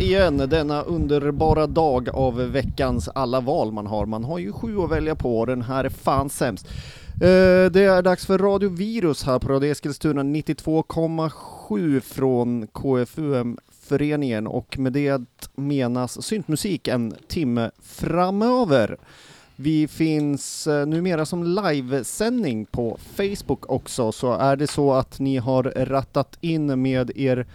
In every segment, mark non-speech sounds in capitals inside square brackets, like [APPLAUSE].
igen, denna underbara dag av veckans alla val man har. Man har ju sju att välja på och den här är fan sämst. Eh, det är dags för Radio Virus här på Radio Eskilstuna 92,7 från KFUM-föreningen och med det menas syntmusik en timme framöver. Vi finns eh, numera som livesändning på Facebook också, så är det så att ni har rattat in med er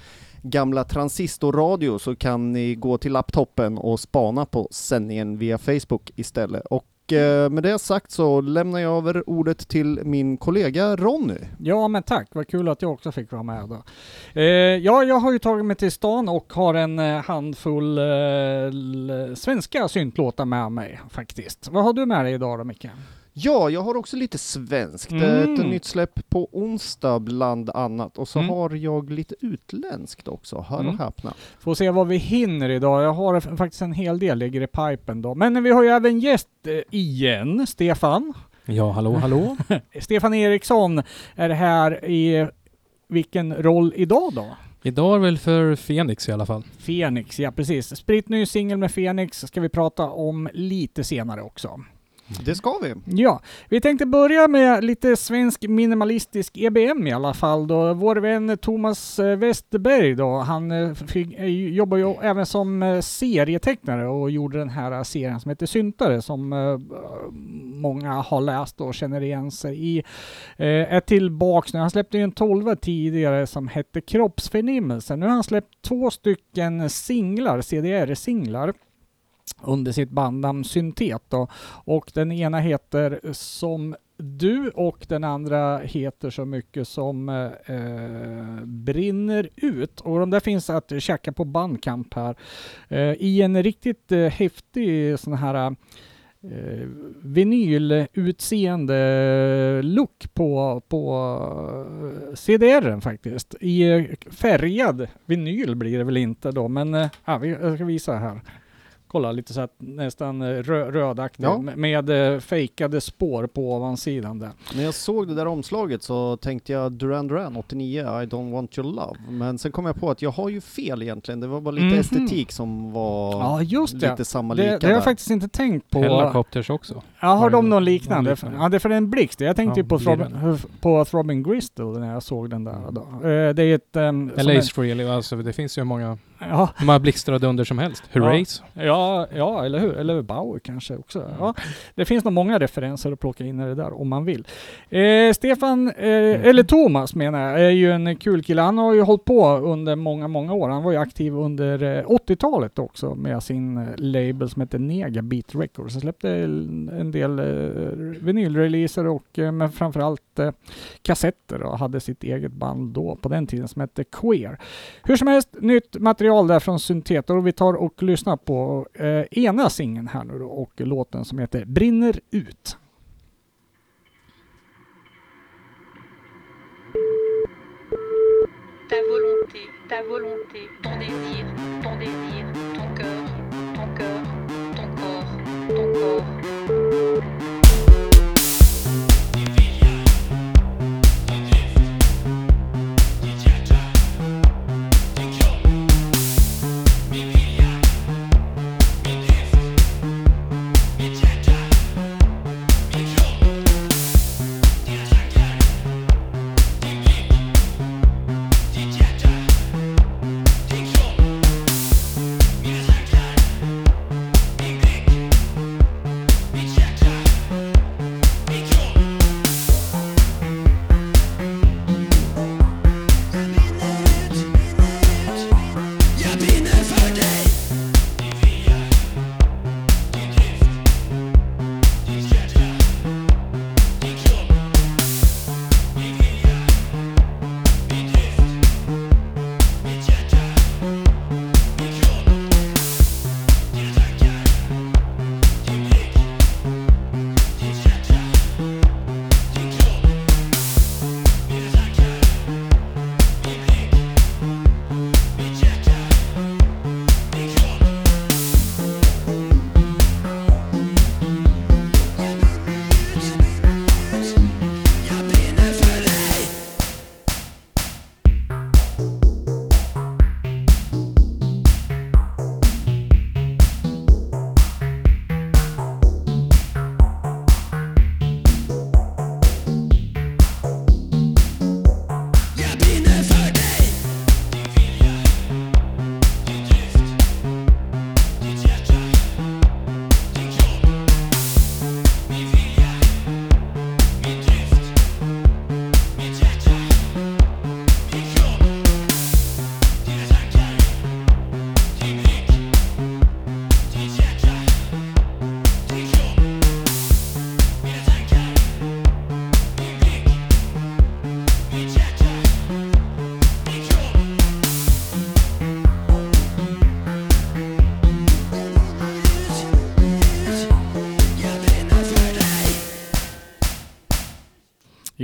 gamla transistorradio så kan ni gå till laptopen och spana på sändningen via Facebook istället. Och eh, med det sagt så lämnar jag över ordet till min kollega Ronny. Ja men tack, vad kul att jag också fick vara med då. Eh, ja, jag har ju tagit mig till stan och har en eh, handfull eh, svenska syntlåtar med mig faktiskt. Vad har du med dig idag då Micke? Ja, jag har också lite svenskt. Är ett Mm. nytt släpp på onsdag bland annat och så Mm. har jag lite utländskt också, hör Mm. och häpna. Får se vad vi hinner idag. Jag har faktiskt en hel del ligger i pipen då. Men vi har ju även gäst eh, igen, Stefan. Ja, hallå, hallå. [LAUGHS] Stefan Eriksson är här i vilken roll idag då? Idag är väl för Fenix i alla fall. Fenix, ja precis. Spritt ny singel med Fenix ska vi prata om lite senare också. Det ska vi. Ja, vi tänkte börja med lite svensk minimalistisk EBM i alla fall då. Vår vän Thomas eh, Westerberg då, han eh, fick, eh, jobbar ju även som serietecknare och gjorde den här serien som heter Syntare som många har läst och känner igen sig i. Är tillbaks nu. Han släppte ju en tolva tidigare som hette Kroppsförnimmelse. Nu har han släppt två stycken singlar, CDR-singlar under sitt bandnamn Syntet då. Och den ena heter Som du och den andra heter så mycket som eh, Brinner ut. Och de där finns att checka på Bandcamp här. Eh, I en riktigt eh, häftig sån här eh, vinylutseende eh, look på, på eh, CDR faktiskt. I eh, färgad vinyl blir det väl inte då, men eh, ja, vi, jag ska visa här. Kolla lite så att nästan eh, rö rödaktig Ja. med, med eh, fejkade spår på ovansidan där. När jag såg det där omslaget så tänkte jag Duran Duran 89, I don't want your love. Men sen kom jag på att jag har ju fel egentligen, det var bara lite Mhm. estetik som var Ja, just det. lite samma lika Det, det har jag faktiskt inte tänkt på. Helicopters också. Ja, har Har de någon någon liknande? liknande? Ja, det är för en blixt. Jag tänkte Ja, ju på, Throbbing, på Throbbing Gristle när jag såg den där. Då. Eh, Det är ett... Um, Eller Ace Frehley, alltså det finns ju många, ja, många blixtar och dunder som helst. Hurrays. ja, ja, eller hur? Eller Bauer kanske också. Mm. Ja, det finns nog många referenser att plocka in i det där om man vill. Eh, Stefan, eh, Mm. eller Thomas menar jag, är ju en kul kille. Han har ju hållit på under många, många år. Han var ju aktiv under eh, 80-talet också med sin eh, label som heter Nega Beat Records. Han släppte en del eh, vinylreleaser och eh, men framförallt eh, kassetter och hade sitt eget band då på den tiden som hette Queer. Hur som helst, nytt material material där från Syntetor och vi tar och lyssnar på eh, ena singeln här nu då och låten som heter Brinner ut. Ta volonté, ta volonté, ton désir, ton désir, ton cœur, ton cœur, ton corps, ton corps.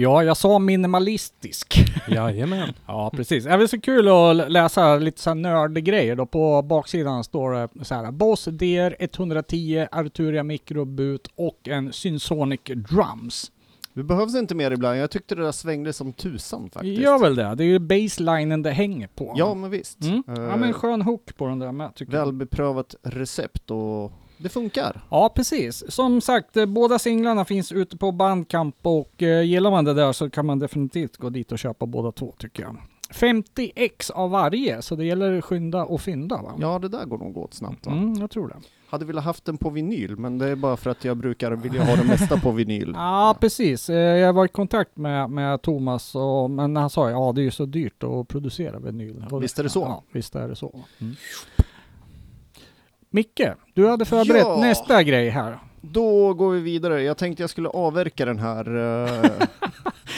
Ja, jag sa minimalistisk. Jajamän. [LAUGHS] Ja, precis. Det är väl så kul att läsa lite så här nördgrejer då. På baksidan står det så här Boss DR110 Arturia Microbut och en Synsonic Drums. Det behövs inte mer ibland. Jag tyckte det där svängde som tusan faktiskt. Gör väl det. Det är ju baselinen det hänger på. Ja, men visst. Mm. Eh, Ja men skön hook på den där med tycker jag. Välbeprövat recept och det funkar. Ja precis. Som sagt, eh, båda singlarna finns ute på Bandcamp och eh, gillar man det där så kan man definitivt gå dit och köpa båda två tycker jag. 50 ex av varje, så det gäller att skynda och fynda va? Ja, det där går nog åt snabbt va? Mm, jag tror det. Hade velat haft den på vinyl, men det är bara för att jag brukar vilja ha det mesta på vinyl. [LAUGHS] Ja precis. Eh, Jag var i kontakt med, med Thomas, och, men han sa ja det är ju så dyrt att producera vinyl. Visst är det så? Ja, visst är det så. Mm. Micke, du hade förberett Ja. nästa grej här. Då går vi vidare. Jag tänkte jag skulle avverka den här. eh,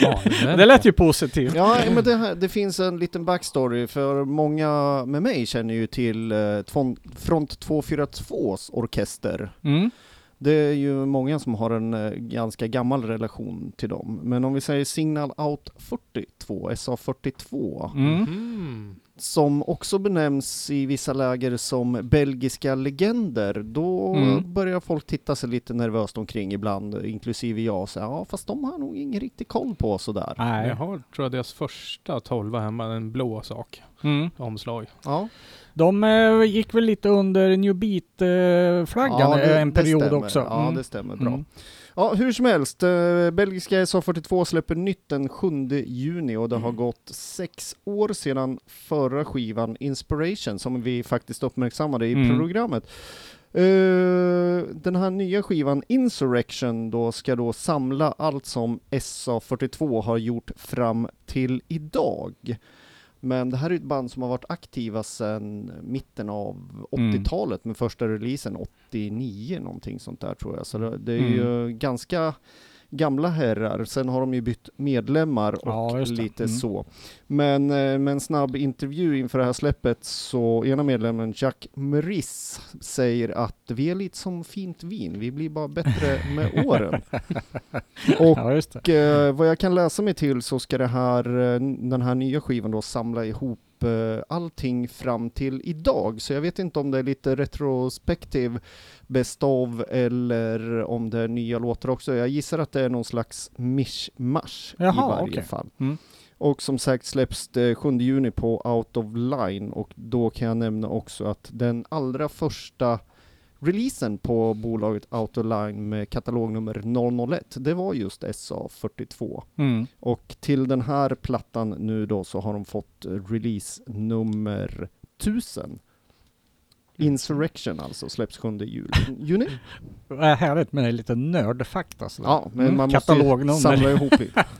[LAUGHS] Ja, Det lät ju positivt. Ja, men det, här, det finns en liten backstory, för många med mig känner ju till Tvon- Front 242s orkester. Mm. Det är ju många som har en eh, ganska gammal relation till dem. Men om vi säger Signal Out 42, SA42, Mm. Mm. som också benämns i vissa läger som belgiska legender, då Mm. börjar folk titta sig lite nervöst omkring ibland, inklusive jag, och säga ja fast de har nog ingen riktig koll på sådär. Nej. Jag har, tror jag, deras första tolva hemma, en blå sak. Mm. Omslag. Ja, De eh, gick väl lite under New Beat-flaggan ja det- en period stämmer. också. Ja, Mm. det stämmer bra. Mm. Ja, hur som helst, eh, belgiska SA42 släpper nytt den 7 juni och det har gått sex år sedan förra skivan Inspiration som vi faktiskt uppmärksammade i Mm. programmet. Eh, den här nya skivan Insurrection då ska då samla allt som SA42 har gjort fram till idag. Men det här är ett band som har varit aktiva sedan mitten av Mm. 80-talet med första releasen 89 någonting sånt där tror jag. Så det, det är ju ganska gamla herrar. Sen har de ju bytt medlemmar och Ja, lite Mm. så. Men eh, med en snabb intervju inför det här släppet så ena medlemmen Jack Meris säger att vi är lite som fint vin, vi blir bara bättre med [LAUGHS] åren. och Ja, eh, vad jag kan läsa mig till så ska det här, eh, den här nya skivan då samla ihop eh, allting fram till idag. Så jag vet inte om det är lite retrospektiv best of eller om det är nya låtar också. Jag gissar att det är någon slags mishmash i varje okej. fall. Mm. Och som sagt släpps det 7 juni på Out of Line och då kan jag nämna också att den allra första releasen på bolaget Out of Line med katalognummer 001, det var just SA42. Mm. Och till den här plattan nu då så har de fått eh, release nummer 1000. Insurrection alltså, släpps 7 jul. juni. [LAUGHS] Härligt med lite nördfakta sådär. Ja, men Mm, man måste ju samla ihop lite. [LAUGHS]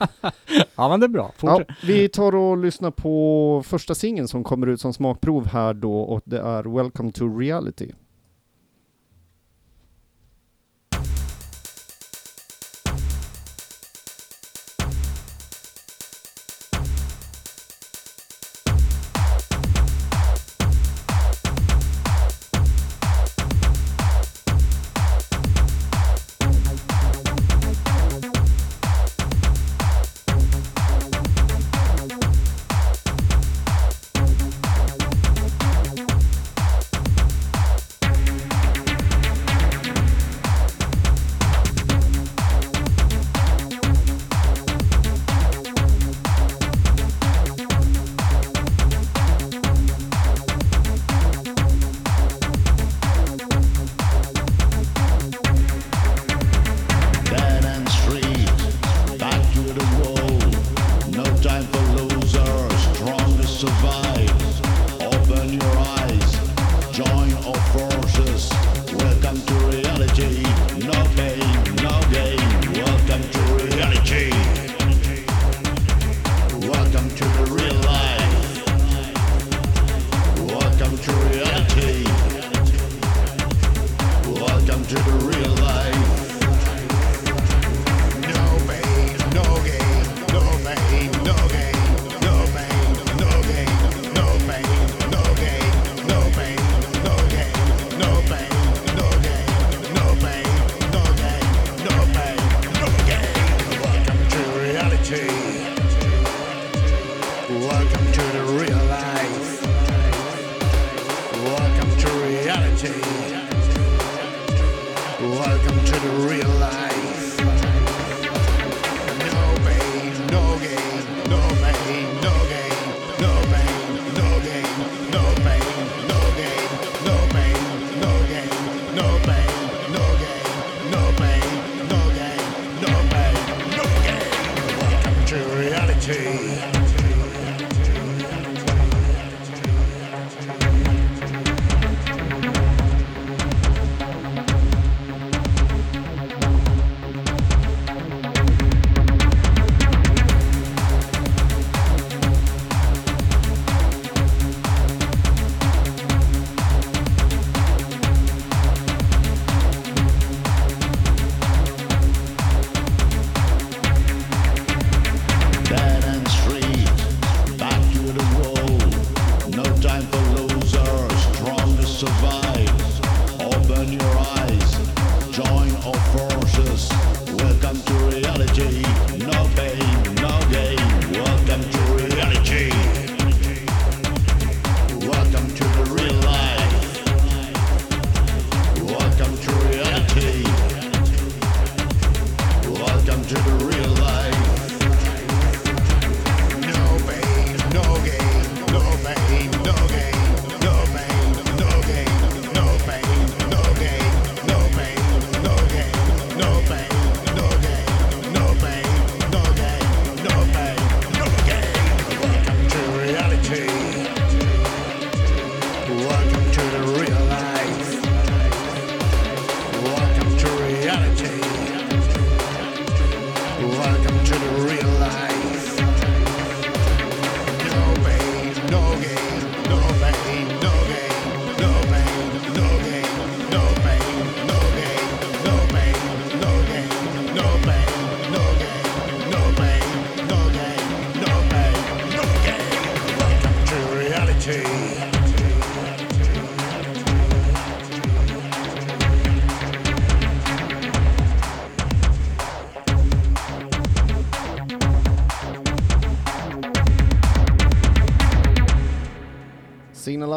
Ja men det är bra. Ja, vi tar och lyssnar på första singeln som kommer ut som smakprov här då och det är Welcome to Reality.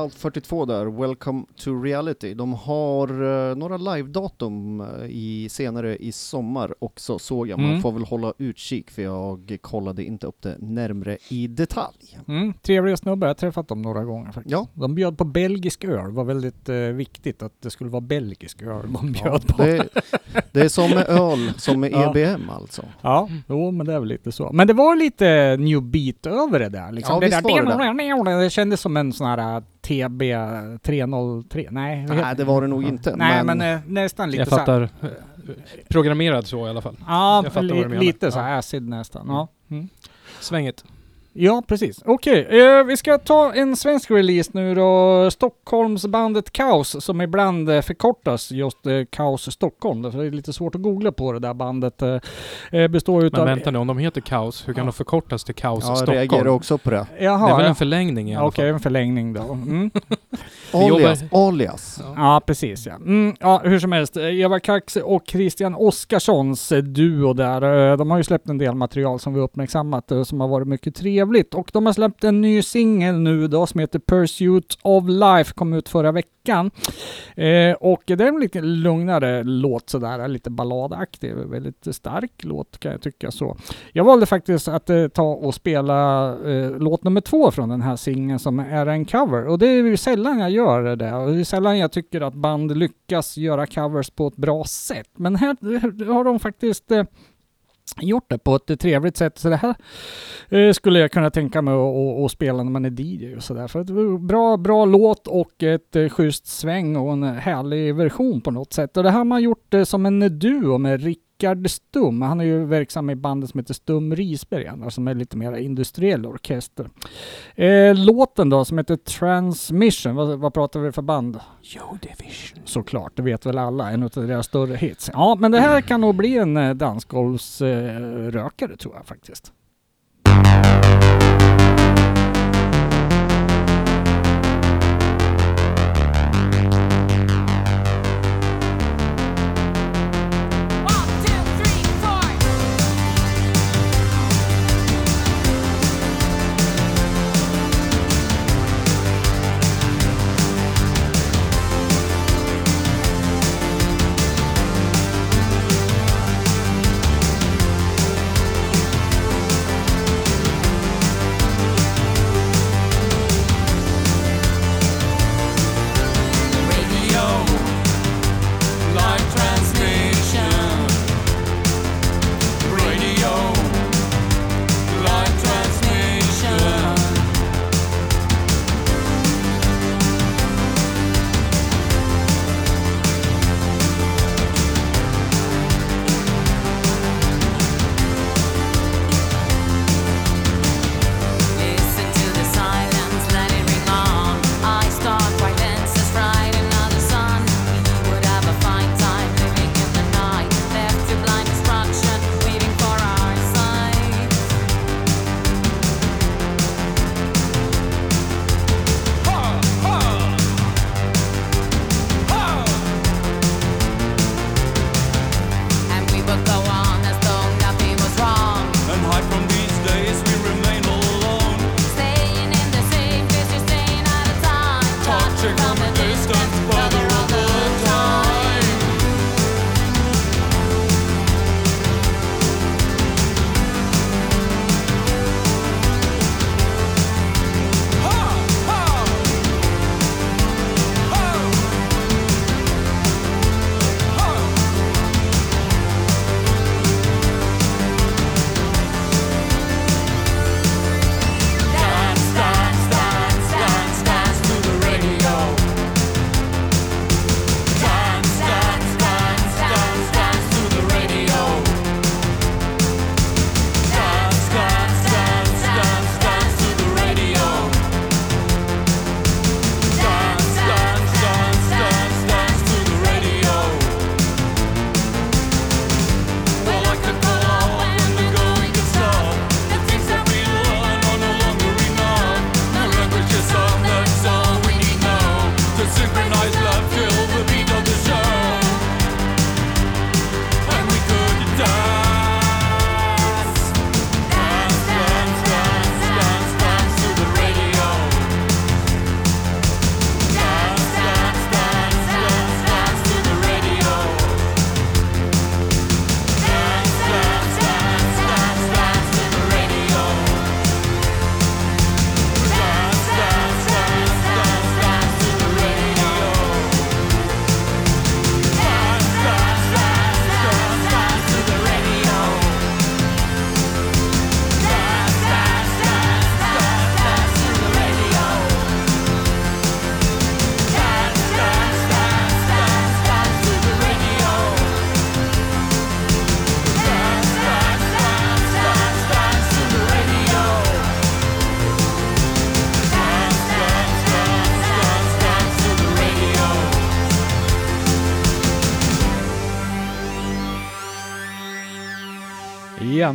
Out 42 där, Welcome to Reality. De har eh, några live-datum eh, i, senare i sommar också såg jag. Man Mm. får väl hålla utkik för jag kollade inte upp det närmre i detalj. Mm, trevliga snubbar, jag har träffat dem några gånger faktiskt. Ja. De bjöd på belgisk öl, det var väldigt eh, viktigt att det skulle vara belgisk öl de Ja, bjöd på. det, [LAUGHS] det är som med öl, som med Ja. EBM alltså. Ja, jo men det är väl lite så. Men det var lite new beat över det där liksom. Ja, det, där, var det. kändes som en sån här TB 303. Nej, Nej, det var det nog inte. Nej, men, men, eh, nästan lite Jag så fattar. Programmerad så i alla fall. Ja, jag fattar vad du li, menar. lite så Ja. här acid nästan. Ja. Mm. Svänget. Ja, precis. Okej, eh, vi ska ta en svensk release nu då. Stockholmsbandet Kaos, som ibland eh, förkortas just eh, Kaos Stockholm. Därför är det lite svårt att googla på det där bandet. Eh, eh, består Men utav... vänta nu, om de heter Kaos, hur kan Ja. de förkortas till Kaos ja, jag Stockholm? reagerar också på det. Jaha, det är väl ja. en förlängning i alla Okej, fall. en förlängning då. Mm. [LAUGHS] Alias, alias. Ja, precis ja. Mm, ja, hur som helst. Eva Kax och Christian Oskarssons eh, duo där. eh, De har ju släppt en del material som vi uppmärksammat eh, som har varit mycket trevligt. Och de har släppt en ny singel nu då som heter Pursuit of Life. Kom ut förra veckan. Eh, och det är en lite lugnare låt sådär, lite balladaktig. Väldigt stark låt kan jag tycka så. Jag valde faktiskt att eh, ta och spela eh, låt nummer två från den här singeln som är en cover. Och det är ju sällan jag gör det. Och det är sällan jag tycker att band lyckas göra covers på ett bra sätt. Men här här har de faktiskt eh, gjort det på ett trevligt sätt. Så det här eh, skulle jag kunna tänka mig att- spela när man är DJ och sådär. För ett det eh, var bra, bra låt och ett eh, schysst sväng och en härlig version på något sätt. Och det här har man gjort eh, som en duo med Rickard Stum. Han är ju verksam i bandet som heter Stum Risberg, annars, som är lite mer industriell orkester. Eh, låten då som heter Transmission, vad, vad pratar vi för band? Joe Division. Såklart, det vet väl alla, en av deras större hits. Ja, men det här kan nog bli en eh, dansgolvsrökare tror jag faktiskt.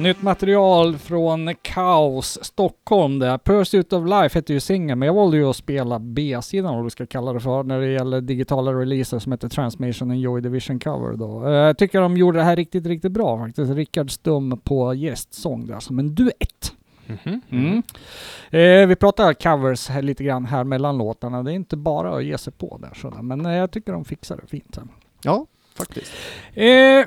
Nytt material från Kaos Stockholm där. Pursuit of Life heter ju singeln, men jag valde ju att spela B-sidan, vad du ska kalla det för, när det gäller digitala releaser som heter Transmission and Joy Division Cover då. Eh, Jag tycker de gjorde det här riktigt, riktigt bra faktiskt. Rickard Stum på gästsång där, som en duett. Mhm. Mm. Eh, vi pratar covers här lite grann här mellan låtarna. Det är inte bara att ge sig på där sådär, men eh, jag tycker de fixar det fint. Här. Ja, faktiskt. Eh,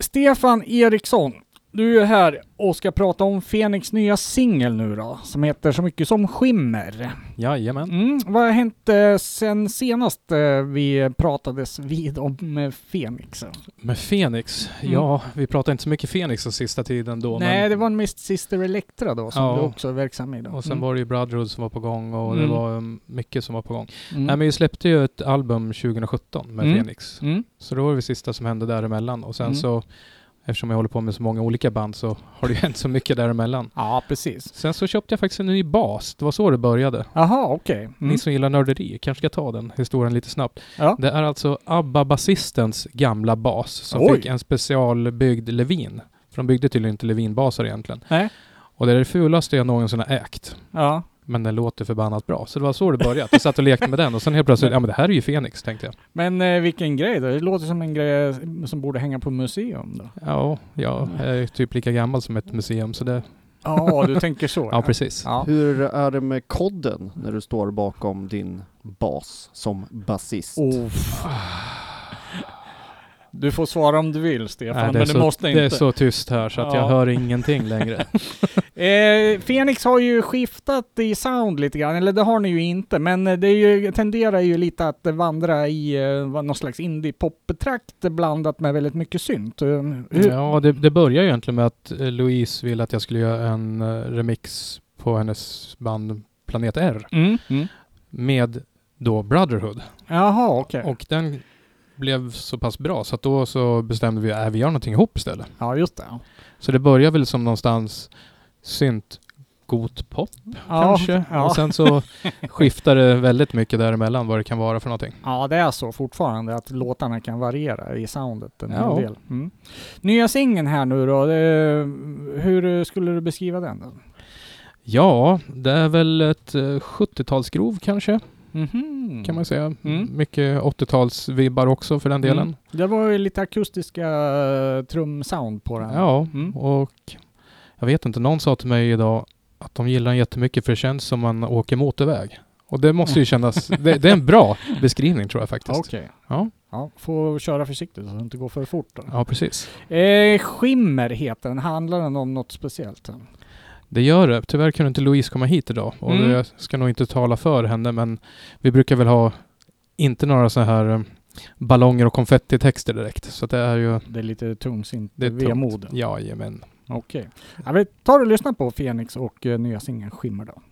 Stefan Eriksson, du är här och ska prata om Fenix nya singel nu då, som heter så mycket som Skimmer. Jajamän. Mm, vad har hänt eh, sen senast eh, vi pratades vid om Fenix? Med Fenix, Mm. ja vi pratar inte så mycket Fenix den sista tiden då. Nej, men, det var en Mist Sister Electra då, som Ja. du också är verksam i då. Och sen Mm. var det ju Brotherhood som var på gång och Mm. det var um, mycket som var på gång. Mm. Nej men vi släppte ju ett album 2017 med Mm. Fenix. Mm. Så det var det sista som hände däremellan. Och sen Mm. så, eftersom jag håller på med så många olika band så har det ju [LAUGHS] hänt så mycket däremellan. Ja, precis. Sen så köpte jag faktiskt en ny bas. Det var så det började. Jaha, okej. Mm. Ni som gillar nörderi kanske ska ta den historien lite snabbt. Ja. Det är alltså ABBA-basistens gamla bas som Oj. fick en specialbyggd Levin. För de byggde tydligen inte Levin-basar egentligen. Nej. Och det är det fulaste jag någonsin har ägt. Ja. Men den låter förbannat bra. Så det var så det började. Jag satt och lekte med den och sen helt plötsligt, ja men det här är ju Fenix tänkte jag. Men eh, vilken grej då? Det låter som en grej som borde hänga på museum då. Ja, jag är typ lika gammal som ett museum så det, Ja, du tänker så. [LAUGHS] ja precis. Ja. Hur är det med kodden när du står bakom din bas som basist? Oh. Du får svara om du vill Stefan, Nej, men så, du måste inte. Det är så tyst här så att Ja. jag hör ingenting längre. [LAUGHS] Eh, Phoenix har ju skiftat i sound lite grann, eller det har ni ju inte, men det ju, tenderar ju lite att vandra i eh, någon slags indie-pop-trakt blandat med väldigt mycket synt. Eh, hur- Ja, det, det börjar ju egentligen med att eh, Louise ville att jag skulle göra en eh, remix på hennes band Planet R Mm. Mm. med då Brotherhood. Jaha, okej. Och den blev så pass bra så att då så bestämde vi att vi gör någonting ihop istället. Ja, just det. Så det börjar väl som någonstans synt god pop Ja, kanske. ja. Och sen så skiftar det väldigt mycket däremellan vad det kan vara för någonting. Ja, det är så fortfarande att låtarna kan variera i soundet en Ja. hel del. Mm. Nya singeln här nu då, hur skulle du beskriva den? Då? Ja, det är väl ett eh, 70-talsgrov kanske Mhm. kan man säga. Mm. Mycket 80-talsvibbar också för den delen. Mm. Det var ju lite akustiska uh, trumsound på den. Ja, Mm. och jag vet inte, någon sa till mig idag att de gillar den jättemycket för det känns som man åker motorväg. Och det måste ju kännas, det, det är en bra [LAUGHS] beskrivning tror jag faktiskt. Okej. Ja. Ja, får köra försiktigt så att det inte går för fort. Då. Ja, precis. Eh, Skimmer heter den. Handlar den om något speciellt? Det gör det. Tyvärr kunde inte Louise komma hit idag och Mm. jag ska nog inte tala för henne men vi brukar väl ha inte några så här eh, ballonger och konfettitexter direkt. Så det är ju, Det är lite tungsint det är tungt. vemod. Jajamän. Okej. Ja, vi tar och lyssnar på Fenix och eh, nya singeln Skimmer då.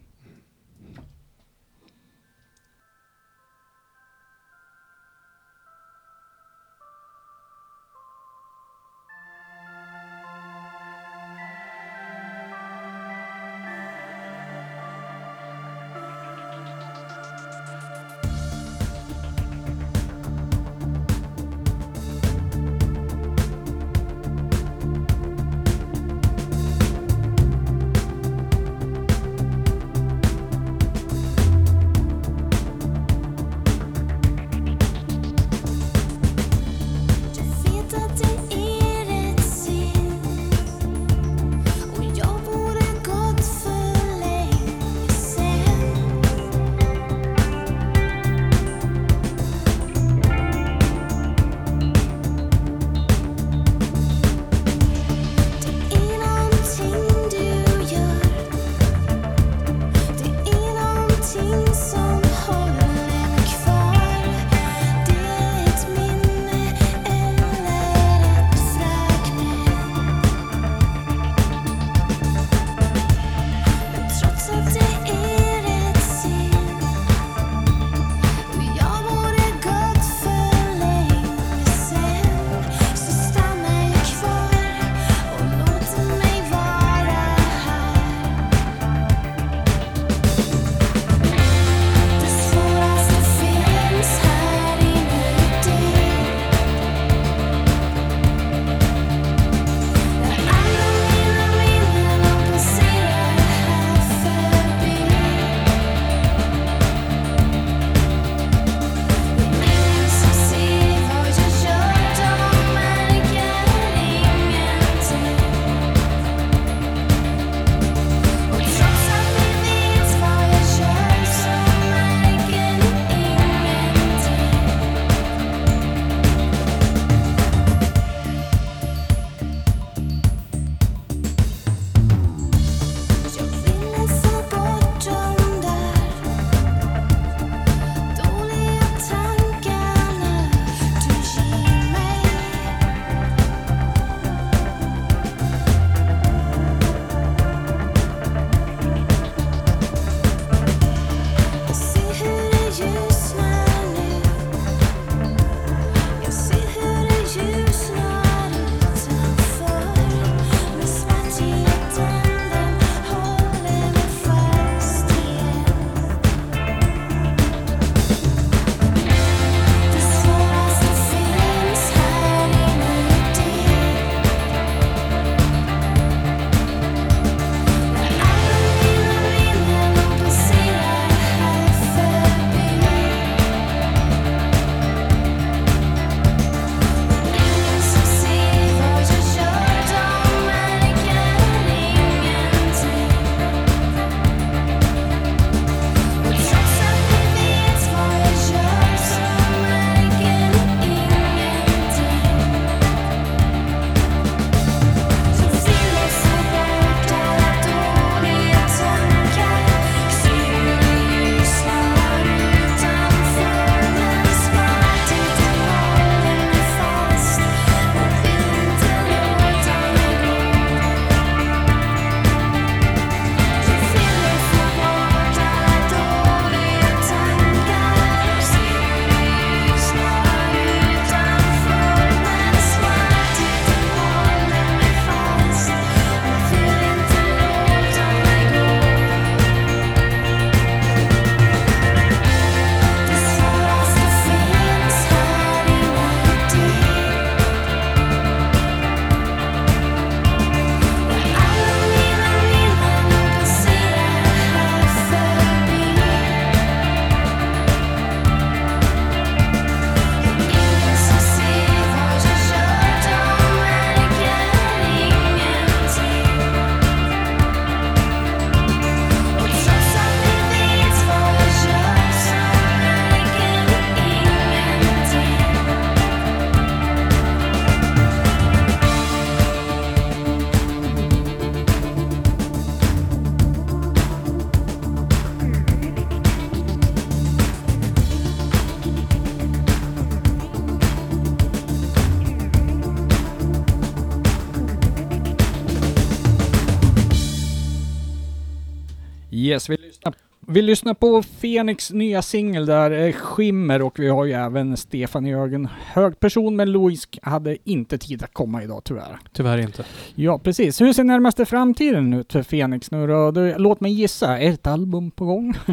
Yes, vi lyssnar, vi lyssnar på Fenix nya singel där, eh, Skimmer, och vi har ju även Stefan Jörgen, hög person, men Louise hade inte tid att komma idag tyvärr. Tyvärr inte. Ja, precis. Hur ser närmaste framtiden ut för Fenix nu då? Du, låt mig gissa, är ett album på gång? [LAUGHS]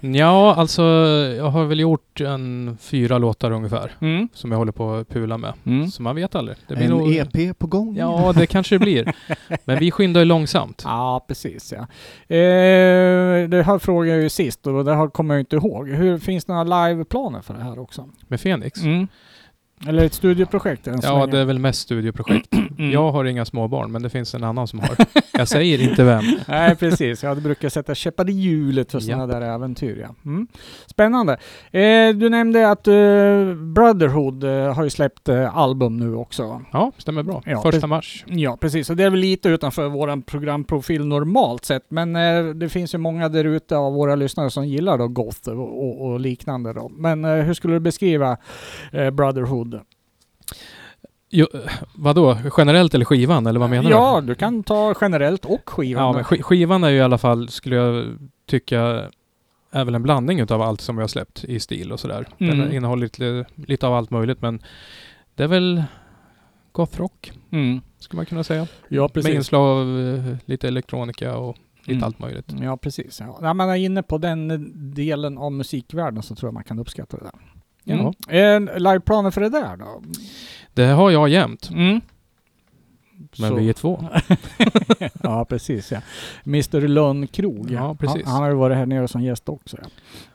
Ja, alltså jag har väl gjort en fyra låtar ungefär. Mm. Som jag håller på att pula med. Mm. Så man vet aldrig. Det blir En nog... EP på gång? Ja, det kanske det blir. [LAUGHS] Men vi skyndar ju långsamt. Ja, precis ja. Eh, det här frågade jag ju sist och det här kommer jag inte ihåg. Hur Finns det några liveplaner för det här också? Med Fenix. Mm. Eller ett studioprojekt än så Ja, länge? det är väl mest studioprojekt. Mm. Jag har inga småbarn, men det finns en annan som har. Jag säger inte vem. [LAUGHS] Nej, precis. Ja, det brukar sätta käppar i hjulet för sådana Japp. där äventyr. Ja. Mm. Spännande. Eh, du nämnde att eh, Brotherhood eh, har ju släppt eh, album nu också. Ja, stämmer bra. Ja, Första mars. Ja, precis. Och det är väl lite utanför vår programprofil normalt sett. Men eh, det finns ju många där ute av våra lyssnare som gillar då goth och, och, och liknande. Då. Men eh, hur skulle du beskriva Brotherhood? Jo, vadå? Generellt eller skivan, eller vad menar ja, du? du kan ta generellt och skivan. Ja, men sk- skivan är ju i alla fall, skulle jag tycka, är väl en blandning utav allt som vi har släppt i stil och sådär. Mm. Den innehåller lite, lite av allt möjligt, men det är väl gothrock, Mm. skulle man kunna säga. Ja, Med precis. inslag av eh, lite elektronika och lite Mm. allt möjligt. Ja, precis. Ja. När man är inne på den delen av musikvärlden så tror jag man kan uppskatta det där. Ja. Mm. Eh, liveplaner för det där då? Det har jag jämt, Mm. men Så- vi är två. [LAUGHS] ja, precis ja. Mr Lönnkrog. Ja, precis. Han, han har ju varit här nere som gäst också. Ja.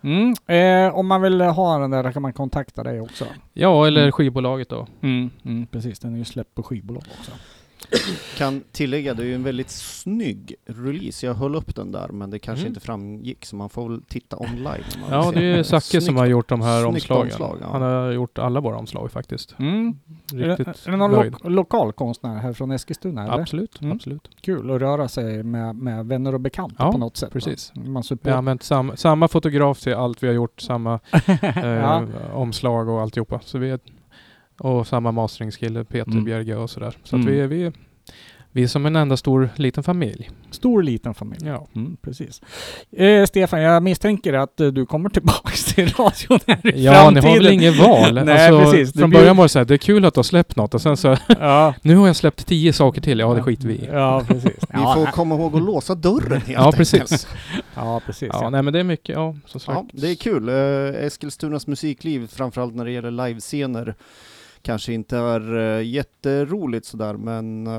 Mm. Eh, om man vill ha den där kan man kontakta dig också. Ja, eller Mm. skivbolaget då. Mm, precis, den är ju släppt på skivbolag också. [CLEARS THROAT] Kan tillägga, det är ju en väldigt snygg release. Jag höll upp den där men det kanske Mm. inte framgick så man får väl titta online. Ja, det är Zacke som har gjort de här omslagen. omslag, ja. Han har gjort alla våra omslag faktiskt. Mm. Är, det, Riktigt är det någon lo lokal konstnär här från Eskilstuna? Eller? Absolut, Mm. absolut. Kul att röra sig med, med vänner och bekanta Ja, på något sätt. precis. Man Vi har använt sam, samma fotograf till allt vi har gjort, samma [LAUGHS] eh, ja. omslag och alltihopa. Så vi är, och samma masteringskille, Peter Mm. Bjerge och sådär. Så Mm. att vi, är- vi, vi är som en enda stor liten familj. Stor liten familj. Ja. Mm, precis. Eh, Stefan, jag misstänker att eh, du kommer tillbaks [LAUGHS] till radion här i Ja, framtiden. ni har väl inget val? [LAUGHS] Nej, alltså, precis. Från blir- början var det så här, det är kul att du har släppt något och sen så, [LAUGHS] Ja, nu har jag släppt tio saker till, ja det skiter vi i. ja precis. Vi får komma ihåg att låsa dörren helt Ja, precis. ja, precis. Ja, Ja, nej men det är mycket, ja, som sagt. Ja, det är kul. Eh, Eskilstunas musikliv, framförallt när det gäller livescener, kanske inte är uh, jätteroligt sådär, men eh,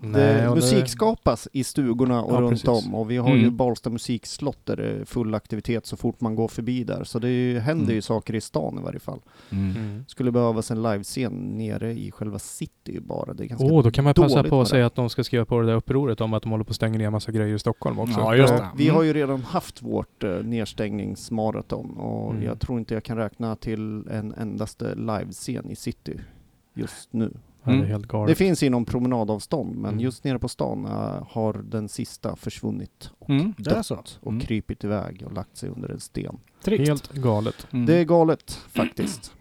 Nej, det, och det- musik skapas i stugorna och Ja, runt precis. om. Och vi har Mm. ju Balsta musikslott där det är full aktivitet så fort man går förbi där. Så det ju, händer Mm. ju saker i stan i varje fall. mm. Mm. Skulle behövas en livescen nere i själva city bara. Det är ganska Åh, då kan man passa på att säga att de ska skriva på det där upproret om att de håller på att stänga ner massa grejer i Stockholm också. Ja, just det. Vi Mm. har ju redan haft vårt uh, nedstängningsmaraton och Mm. jag tror inte jag kan räkna till en endaste livescen i city just nu. Ja, det är Mm. Det finns inom promenadavstånd men Mm. just nere på stan eh, har den sista försvunnit och Mm, dött och Mm. krypit iväg och lagt sig under en sten. Trist. Helt galet. Mm. Det är galet faktiskt.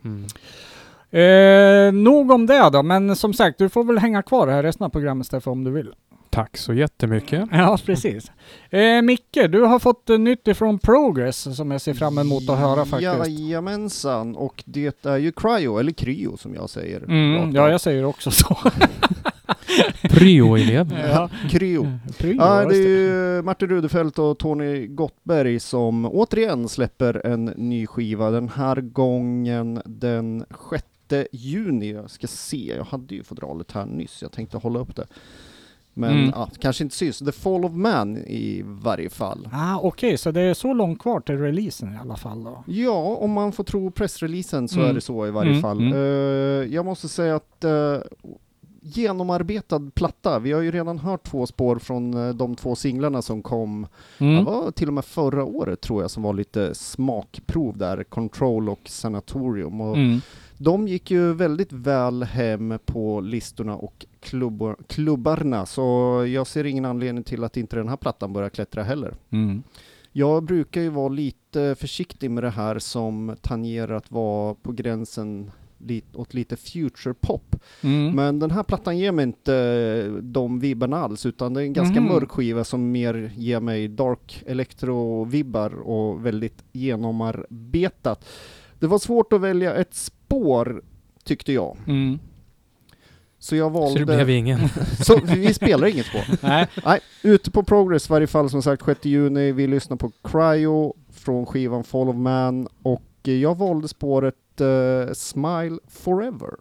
Eh, nog om det då, men som sagt, du får väl hänga kvar här resten av programmet Stefan om du vill. Tack så jättemycket. Ja, precis. Eh, Micke, du har fått eh, nytt ifrån Progress som jag ser fram emot att höra faktiskt. Jajamensan, och det är ju Cryo, eller Cryo som jag säger. Mm, ja, jag säger också så. [LAUGHS] Pryo-elev. ja. Cryo. Pryo, Ja, det är ju Martin Rudefelt och Tony Gottberg som återigen släpper en ny skiva. Den här gången den 6 juni. Jag ska se, jag hade ju fodralet här nyss. Jag tänkte hålla upp det. Men Mm. ja, kanske inte syns. The Fall of Man i varje fall. Ah, Okej, så det är så långt kvar till releasen i alla fall då? Ja, om man får tro pressreleasen så Mm. är det så i varje Mm, fall. Eh, jag måste säga att eh, genomarbetad platta. Vi har ju redan hört två spår från eh, de två singlarna som kom Mm. Det var till och med förra året tror jag som var lite smakprov där, Control och Sanatorium. Och Mm. De gick ju väldigt väl hem på listorna och klubbor, klubbarna, så jag ser ingen anledning till att inte den här plattan börjar klättra heller. Mm. Jag brukar ju vara lite försiktig med det här som tangerar att vara på gränsen lit, åt lite future pop. Mm. Men den här plattan ger mig inte de vibbarna alls, utan det är en ganska Mhm. mörk skiva som mer ger mig dark electro-vibbar och väldigt genomarbetat. Det var svårt att välja ett spår, tyckte jag. Mm. Så jag Så valde... det blev ingen. [LAUGHS] Så vi spelar inget spår. [LAUGHS] Nej. Nej, ute på Progress i varje fall som sagt 6 juni. Vi lyssnar på Cryo från skivan Fall of Man och jag valde spåret eh, Smile Forever.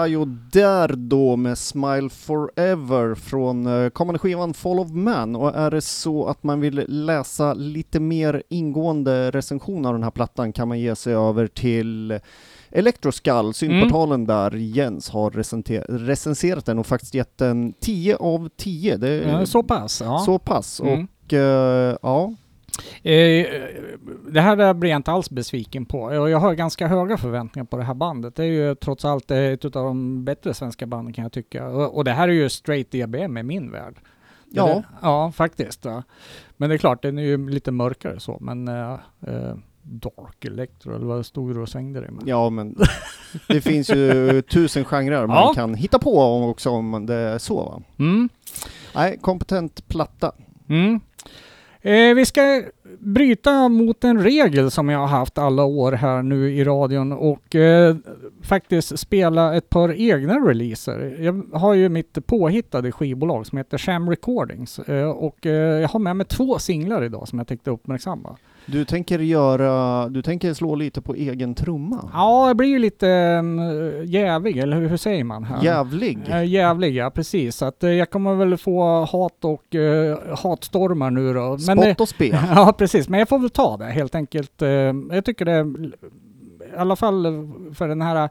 Cryo där då med Smile Forever från eh, kommande skivan Fall of Man och är det så att man vill läsa lite mer ingående recension av den här plattan kan man ge sig över till Electroskull, syntportalen där Jens har recenserat den och faktiskt gett den 10 av 10. Det Ja, så pass? Ja. så pass. Mm. Och eh, ja, Eh, det här blir jag inte alls besviken på. Jag har ganska höga förväntningar på det här bandet. Det är ju trots allt ett av de bättre svenska banden kan jag tycka. Och, och det här är ju straight EBM i min värld. Ja. Det, ja, faktiskt. Ja. Men det är klart, den är ju lite mörkare så. Men eh, eh, Dark Electro, eller vad stod det och svängde det med? ja men det [LAUGHS] finns ju tusen genrer man Ja. kan hitta på också om det är så va. Mm. Nej, kompetent platta. Mm. Eh, vi ska bryta mot en regel som jag har haft alla år här nu i radion och eh, faktiskt spela ett par egna releaser. Jag har ju mitt påhittade skivbolag som heter Sham Recordings eh, och eh, jag har med mig två singlar idag som jag tänkte uppmärksamma. Du tänker göra, du tänker slå lite på egen trumma? Ja, jag blir ju lite um, jävig, eller hur, hur säger man? Här? Jävlig? Eh, jävlig, ja precis. Så att, eh, jag kommer väl få hat och eh, hatstormar nu då. Men, Spott och spe? [LAUGHS] Ja, precis. Men jag får väl ta det helt enkelt. Jag tycker det, i alla fall för den här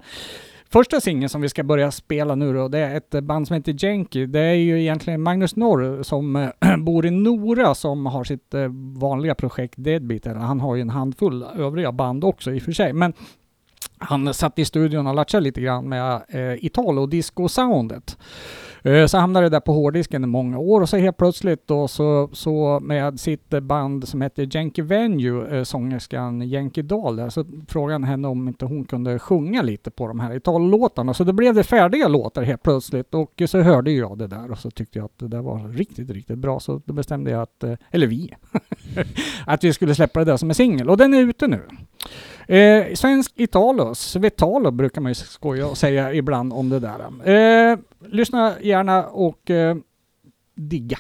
första singeln som vi ska börja spela nu då, det är ett band som heter Jenky. Det är ju egentligen Magnus Norr som [CLEARS THROAT] bor i Nora som har sitt eh, vanliga projekt Deadbeat. Eller Han har ju en handfull övriga band också i och för sig. Men han satt i studion och latchade lite grann med eh, Italo disco-soundet. Eh, Eh, så hamnade det där på hårddisken i många år och så helt plötsligt då så, så med sitt band som heter Yankee Venue, eh, sångerskan Yankee Dahl där, så frågade han henne om inte hon kunde sjunga lite på de här Italo-låtarna. Så då blev det färdiga låtar helt plötsligt och så hörde jag det där och så tyckte jag att det där var riktigt, riktigt bra. Så då bestämde jag att, eh, eller vi, [LAUGHS] att vi skulle släppa det där som en singel och den är ute nu. Eh, svensk Italo, Svetalo brukar man ju skoja och säga ibland om det där. Eh, lyssna gärna och eh, digga.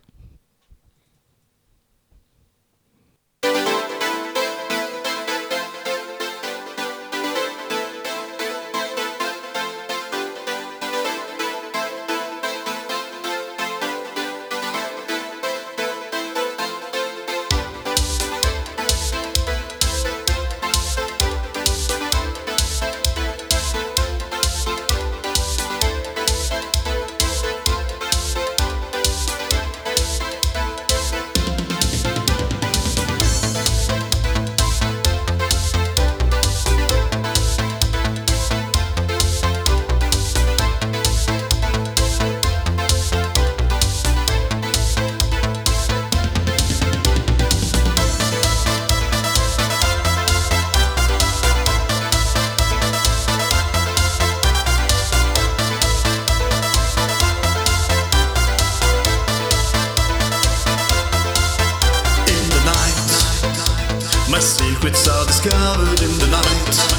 Discovered in the night.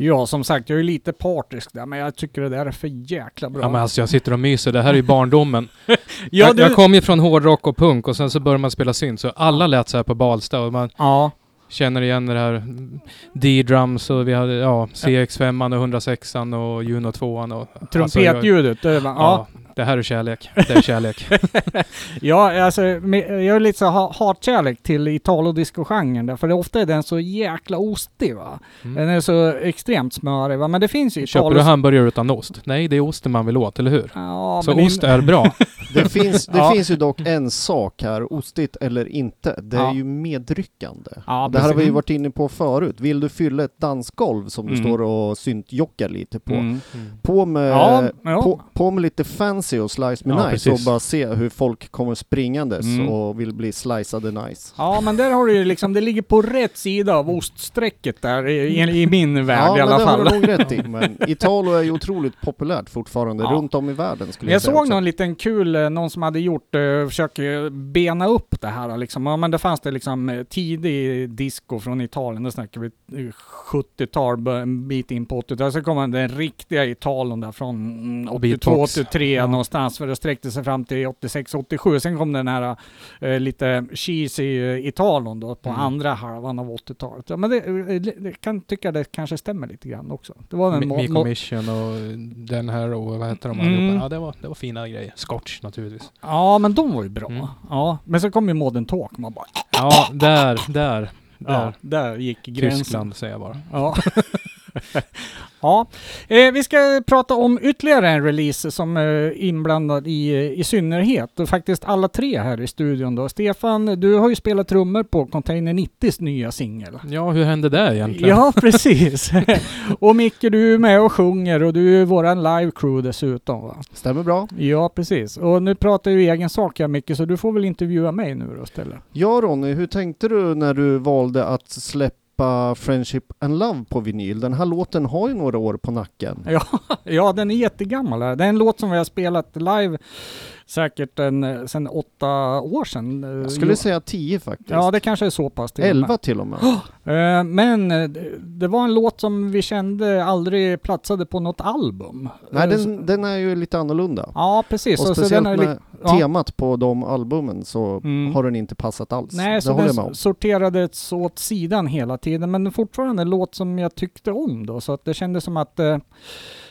Ja, som sagt, jag är lite partisk där, men jag tycker det där är för jäkla bra. Ja men alltså jag sitter och myser, det här är ju barndomen. [LAUGHS] Ja, jag, du- jag kom ju från hårdrock och punk och sen så började man spela synt, så alla lät så här på Balsta och man Ja, känner igen det här D-drums och vi hade ja, CX5 och 106 och Juno 2 och... Alltså, jag, trumpetljudet. det var- ja. ja. Det här är kärlek. Det är kärlek. [LAUGHS] Ja, alltså jag är lite så ha- hatkärlek till Italo-disco-genren där, för det ofta är den så jäkla ostig va. Mm. Den är så extremt smörig va, men det finns ju Köper du hamburgare utan ost? Nej, det är osten man vill åt, eller hur? Ja, så ost in- är bra. [LAUGHS] Det, finns, det Ja. finns ju dock en sak här, ostigt eller inte. Det är Ja. ju medryckande. Ja, det här har vi ju varit inne på förut. Vill du fylla ett dansgolv som du Mm. står och syntjockar lite på. Mm. På, med, Ja, ja. På, på med lite fancy och slice med Ja, nice precis. och bara se hur folk kommer springandes Mm. och vill bli sliceade nice. Ja, men där har du ju liksom, det ligger på rätt sida av oststräcket där i, i, min värld ja, i alla men det har fall. du nog rätt i. Men Italo är ju otroligt populärt fortfarande [LAUGHS] Ja. runt om i världen skulle jag, Jag säga såg också. någon liten kul, eh, någon som hade gjort, eh, försöker bena upp det här liksom. Ja men det fanns det liksom eh, tidig disco från Italien, då snackar vi eh, 70-tal, bör- en bit in på 80-talet. Så kom den riktiga Italien där från mm, 82, Beatbox. 83 Ja. Någonstans, för det sträckte sig fram till 86, 87. Sen kom den här eh, lite cheesy eh, Italien då på Mm. andra halvan av 80-talet. Ja men det, eh, det, kan tycka det kanske stämmer lite grann också. Det var en Miko Mission och den här och vad heter de Mm. allihopa? Ja, det var, det var fina grejer. Scotch naturligtvis. Ja, men de var ju bra. Mm. Ja, men så kom ju Modern Talk. Man bara, Ja, där, där, ja, där. där gick gränsen. Tyskland säger jag bara. Ja. [LAUGHS] [LAUGHS] ja. Eh, vi ska prata om ytterligare en release som är inblandad i, i synnerhet. Och faktiskt alla tre här i studion då. Stefan, du har ju spelat trummor på Container 90s nya singel. Ja, hur hände det egentligen? Ja, [LAUGHS] precis. [LAUGHS] och Micke, du är med och sjunger och du är våran live crew dessutom va? Stämmer bra. Ja, precis. Och nu pratar ju egen sak här Micke, så du får väl intervjua mig nu då istället. Ja Ronny, hur tänkte du när du valde att släppa Friendship and Love på vinyl? Den här låten har ju några år på nacken. Ja, [LAUGHS] ja, den är jättegammal. Det är en låt som vi har spelat live säkert en, sen åtta år sedan. Jag skulle säga 10 faktiskt. Ja, det kanske är så pass till och med. 11 till och med. [GASPS] Eh, Men eh, det- var en låt som vi kände aldrig platsade på något album. Nej, Eh, så- den, den är ju lite annorlunda. Ja, precis. Och Så- så speciellt är med ja. temat på de albumen så Mm. har den inte passat alls. Nej, det så den med om. sorterades åt sidan hela tiden, men fortfarande en låt som jag tyckte om då, så att det kändes som att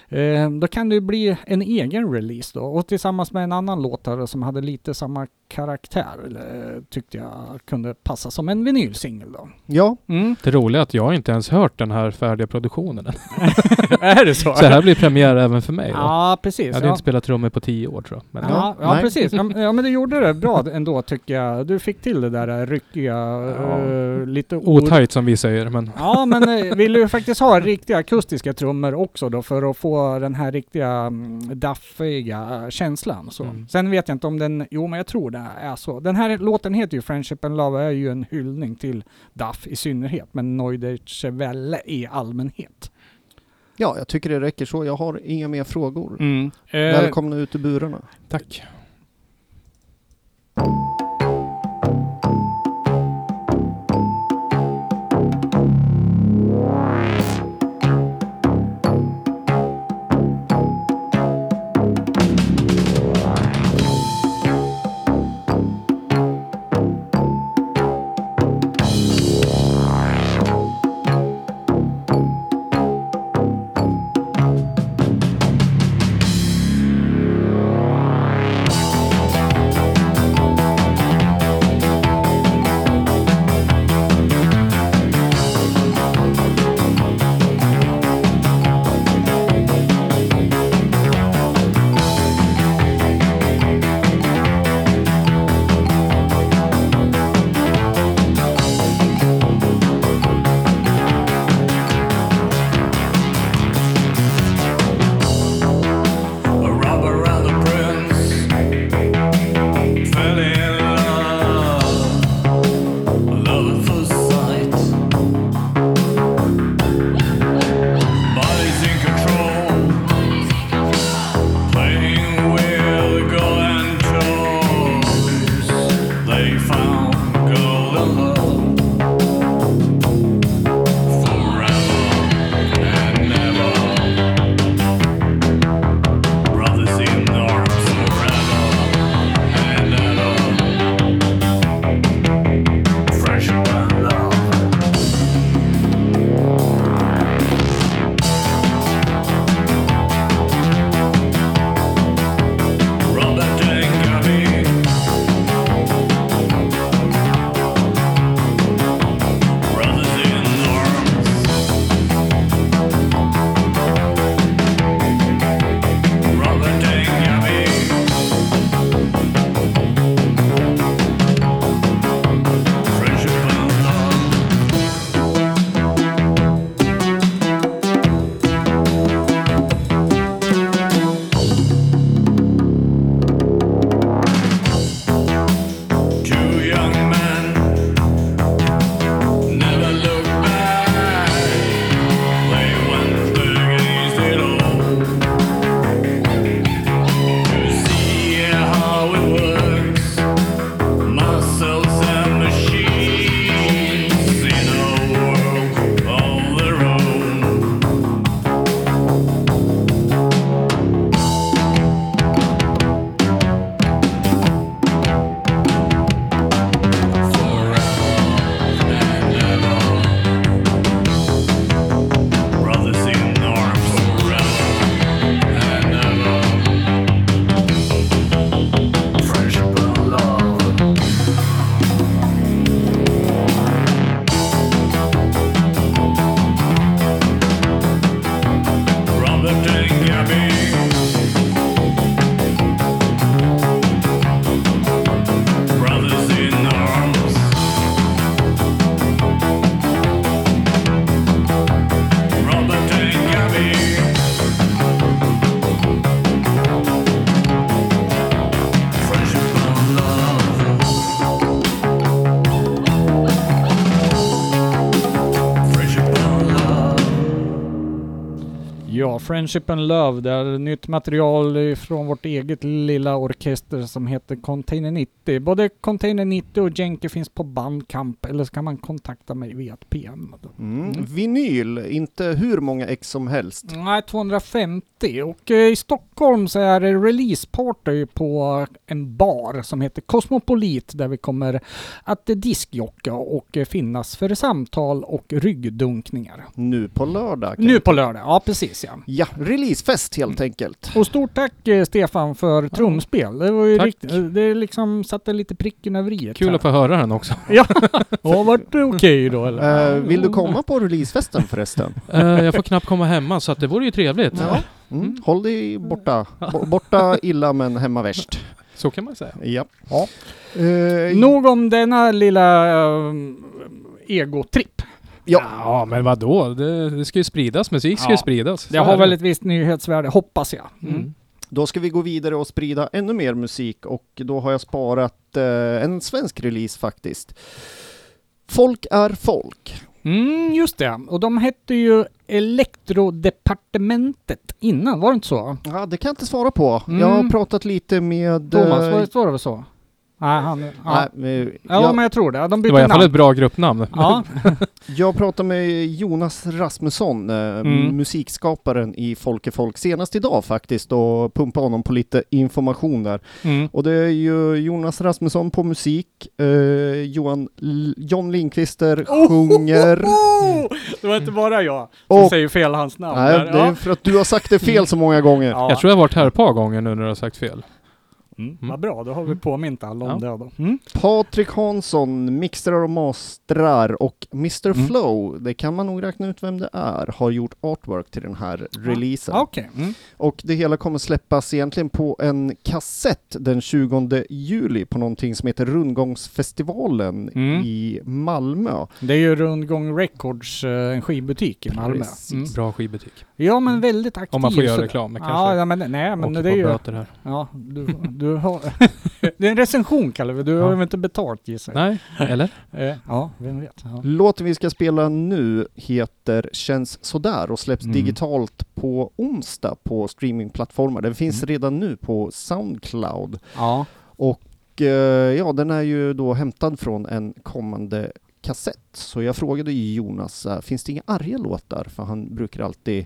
eh, då kan det ju bli en egen release då, och tillsammans med en annan låtare som hade lite samma karaktär, eh, tyckte jag kunde passa som en vinylsingel då. Ja, Mm. Det roliga är att jag inte ens hört den här färdiga produktionen än. [LAUGHS] är det så? Så här blir premiär även för mig. då. Ja, precis. Jag hade ja. inte spelat trummor på tio år tror jag. Men, Ja, ja nej. precis. Ja, men- ja, du gjorde det bra ändå tycker jag. Du fick till det där ryckiga, Ja. eh, lite Otajt som vi säger, men Ja, men eh, vill du faktiskt ha riktiga akustiska trummor också då för att få den här riktiga mm, daffiga känslan. Så. Mm. Sen vet jag inte om den, jo men jag tror det är så. Den här låten heter ju Friendship and Love är ju en hyllning till Duff i synnerhet, men Neudeutsche Welle i allmänhet. Ja, jag tycker det räcker så. Jag har inga mer frågor. Mm. Eh, Välkomna ut ur burarna. Tack. Friendship and Love, det är nytt material från vårt eget lilla orkester som heter Container 90. Både Container 90 och Jenke finns på Bandcamp eller så kan man kontakta mig via ett PM. Mm. Vinyl, inte hur många ex som helst. Nej, 250 och eh, i Stockholm så är det releaseparty på en bar som heter Cosmopolit där vi kommer att diskjocka och finnas för samtal och ryggdunkningar. Nu på lördag. Nu på lördag, ja precis ja. Ja, releasefest helt enkelt. Och stort tack eh, Stefan för trumspel. Det var ju Tack. riktigt, det liksom satte lite pricken över i. Kul att få höra den också. [LAUGHS] Ja, ja vart det okej då eller? Eh, vill du komma på releasefesten förresten? Eh, jag får knappt komma hemma så att det vore ju trevligt. Ja. Mm. Håll dig borta. Bo- borta illa men hemma värst. Så kan man säga. Ja. ja. Eh, Nog om denna lilla uh, egotripp. Ja. Ja, men vadå? Det, det ska ju spridas. Musik ska ju Ja. spridas. Det har väl ett visst nyhetsvärde, hoppas jag. Mm. Då ska vi gå vidare och sprida ännu mer musik och då har jag sparat eh, en svensk release faktiskt. Folk är folk. Mm, just det. Och de hette ju Elektrodepartementet innan, var det inte så? Ja, det kan jag inte svara på. Mm. Jag har pratat lite med... Thomas, eh, var det, var det så? Nej, han... Ja, Nej, men ja jag, men jag tror det. De Det bytte var i alla fall ett bra gruppnamn. Ja, [LAUGHS] jag pratade med Jonas Rasmusson, eh, Mm. musikskaparen i Folke Folk, senast idag faktiskt och pumpade honom på lite information där. mm. Och det är ju Jonas Rasmusson på musik, eh, Johan L- John Lindqvister sjunger. Oh! Det var inte bara jag som Och- säger fel hans namn. Nej, där. det är för att du har sagt det fel så många gånger. Ja. Jag tror jag har varit här ett par gånger nu när du har sagt fel. Mm. Vad bra, då har vi påmint alla om Ja. det då. Mm. Patrik Hansson mixtrar och mastrar och Mr Mm. Flow, det kan man nog räkna ut vem det är, har gjort artwork till den här releasen. Okej. Mm. Och det hela kommer släppas egentligen på en kassett den 20 juli på någonting som heter Rundgångsfestivalen Mm. i Malmö. Det är ju Rundgång Records, eh, en skivbutik i Malmö. Precis. Mm. Bra skivbutik. Ja men väldigt aktiv. Om man får göra reklam. kanske ja men nej men åker det är ju... böter här. Ja, du, du [LAUGHS] har... [LAUGHS] det är en recension det. Du har Ja. ju inte betalt gissar. Nej, eller? [LAUGHS] Eh, ja, vem vet. Ja. Låten vi ska spela nu heter Känns sådär och släpps Mm. digitalt på onsdag på streamingplattformar. Den finns Mm. redan nu på Soundcloud. ja. Och eh, ja, den är ju då hämtad från en kommande kassett. Så jag frågade Jonas, eh, finns det inga arga låtar? För han brukar alltid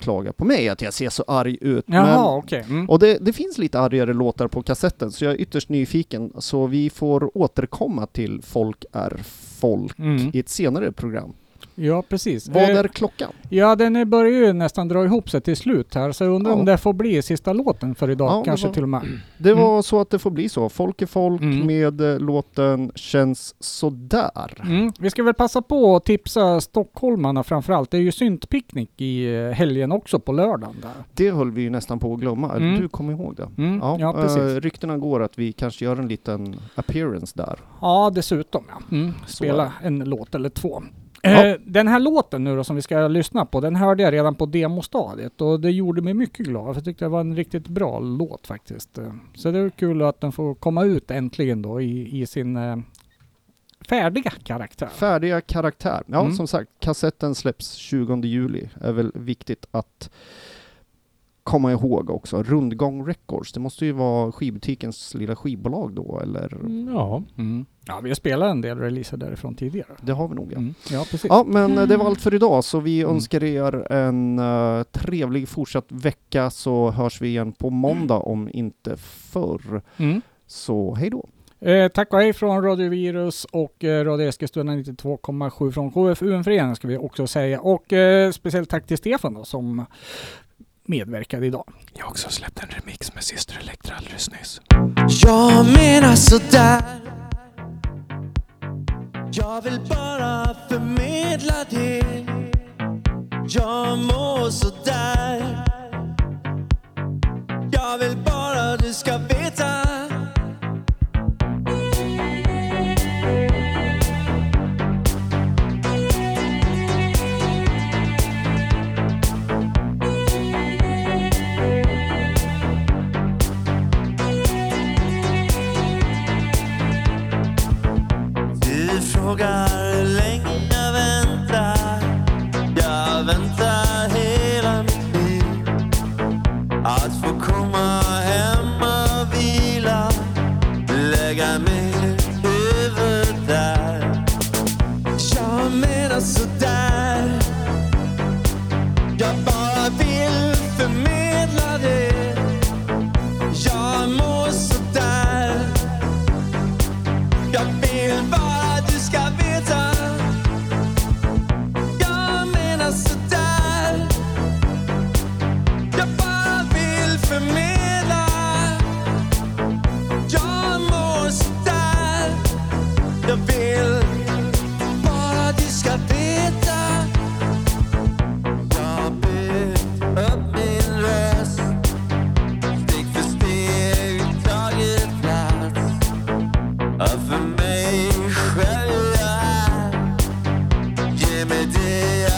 klaga på mig att jag ser så arg ut. Jaha, okej. Mm. och det, det finns lite argare låtar på kassetten, så jag är ytterst nyfiken. Så vi får återkomma till Folk är folk Mm. i ett senare program. Ja, precis. Vad Eh, är klockan? Ja, den börjar ju nästan dra ihop sig till slut här, så jag undrar Ja. om det får bli sista låten för idag, Ja, kanske var- till och med. [CLEARS THROAT] Det Mm. var så att det får bli så. Folk är folk Mm. med eh, låten Känns sådär. Mm. Vi ska väl passa på att tipsa stockholmarna framförallt. Det är ju syntpicknick i eh, helgen också på lördagen där. Det höll vi ju nästan på att glömma. Mm. Du kommer ihåg det? Mm. Ja, precis. eh, ryktena går att vi kanske gör en liten appearance där. Ja, dessutom ja. Mm. Spela en låt eller två. Ja. Eh, den här låten nu då som vi ska lyssna på, den hörde jag redan på demostadiet och det gjorde mig mycket glad. för Jag tyckte det var en riktigt bra låt faktiskt. Eh, Så det är kul att den får komma ut äntligen då i, i sin eh, färdiga karaktär. Färdiga karaktär. Ja, Mm. som sagt, kassetten släpps 20 juli. är väl viktigt att komma ihåg också. Rundgång Records, det måste ju vara skivbutikens lilla skivbolag då, eller? Ja. Mm. Ja, vi har spelat en del releaser därifrån tidigare. Det har vi nog ja. Mm. Ja, precis. Ja, men eh, det var allt för idag, så vi Mm. önskar er en eh, trevlig fortsatt vecka, så hörs vi igen på måndag om inte förr. Mm. Så hej då! Eh, tack och hej från Radio Virus och eh, Radio Eskilstuna 92,7 från KFUM-föreningen ska vi också säga. Och eh, speciellt tack till Stefan då, som medverkade idag. Jag har också släppt en remix med Syster Elektra alldeles nyss. Jag menar sådär Jag vill bara förmedla det Jag mår sådär Jag vill bara du ska veta Du Ge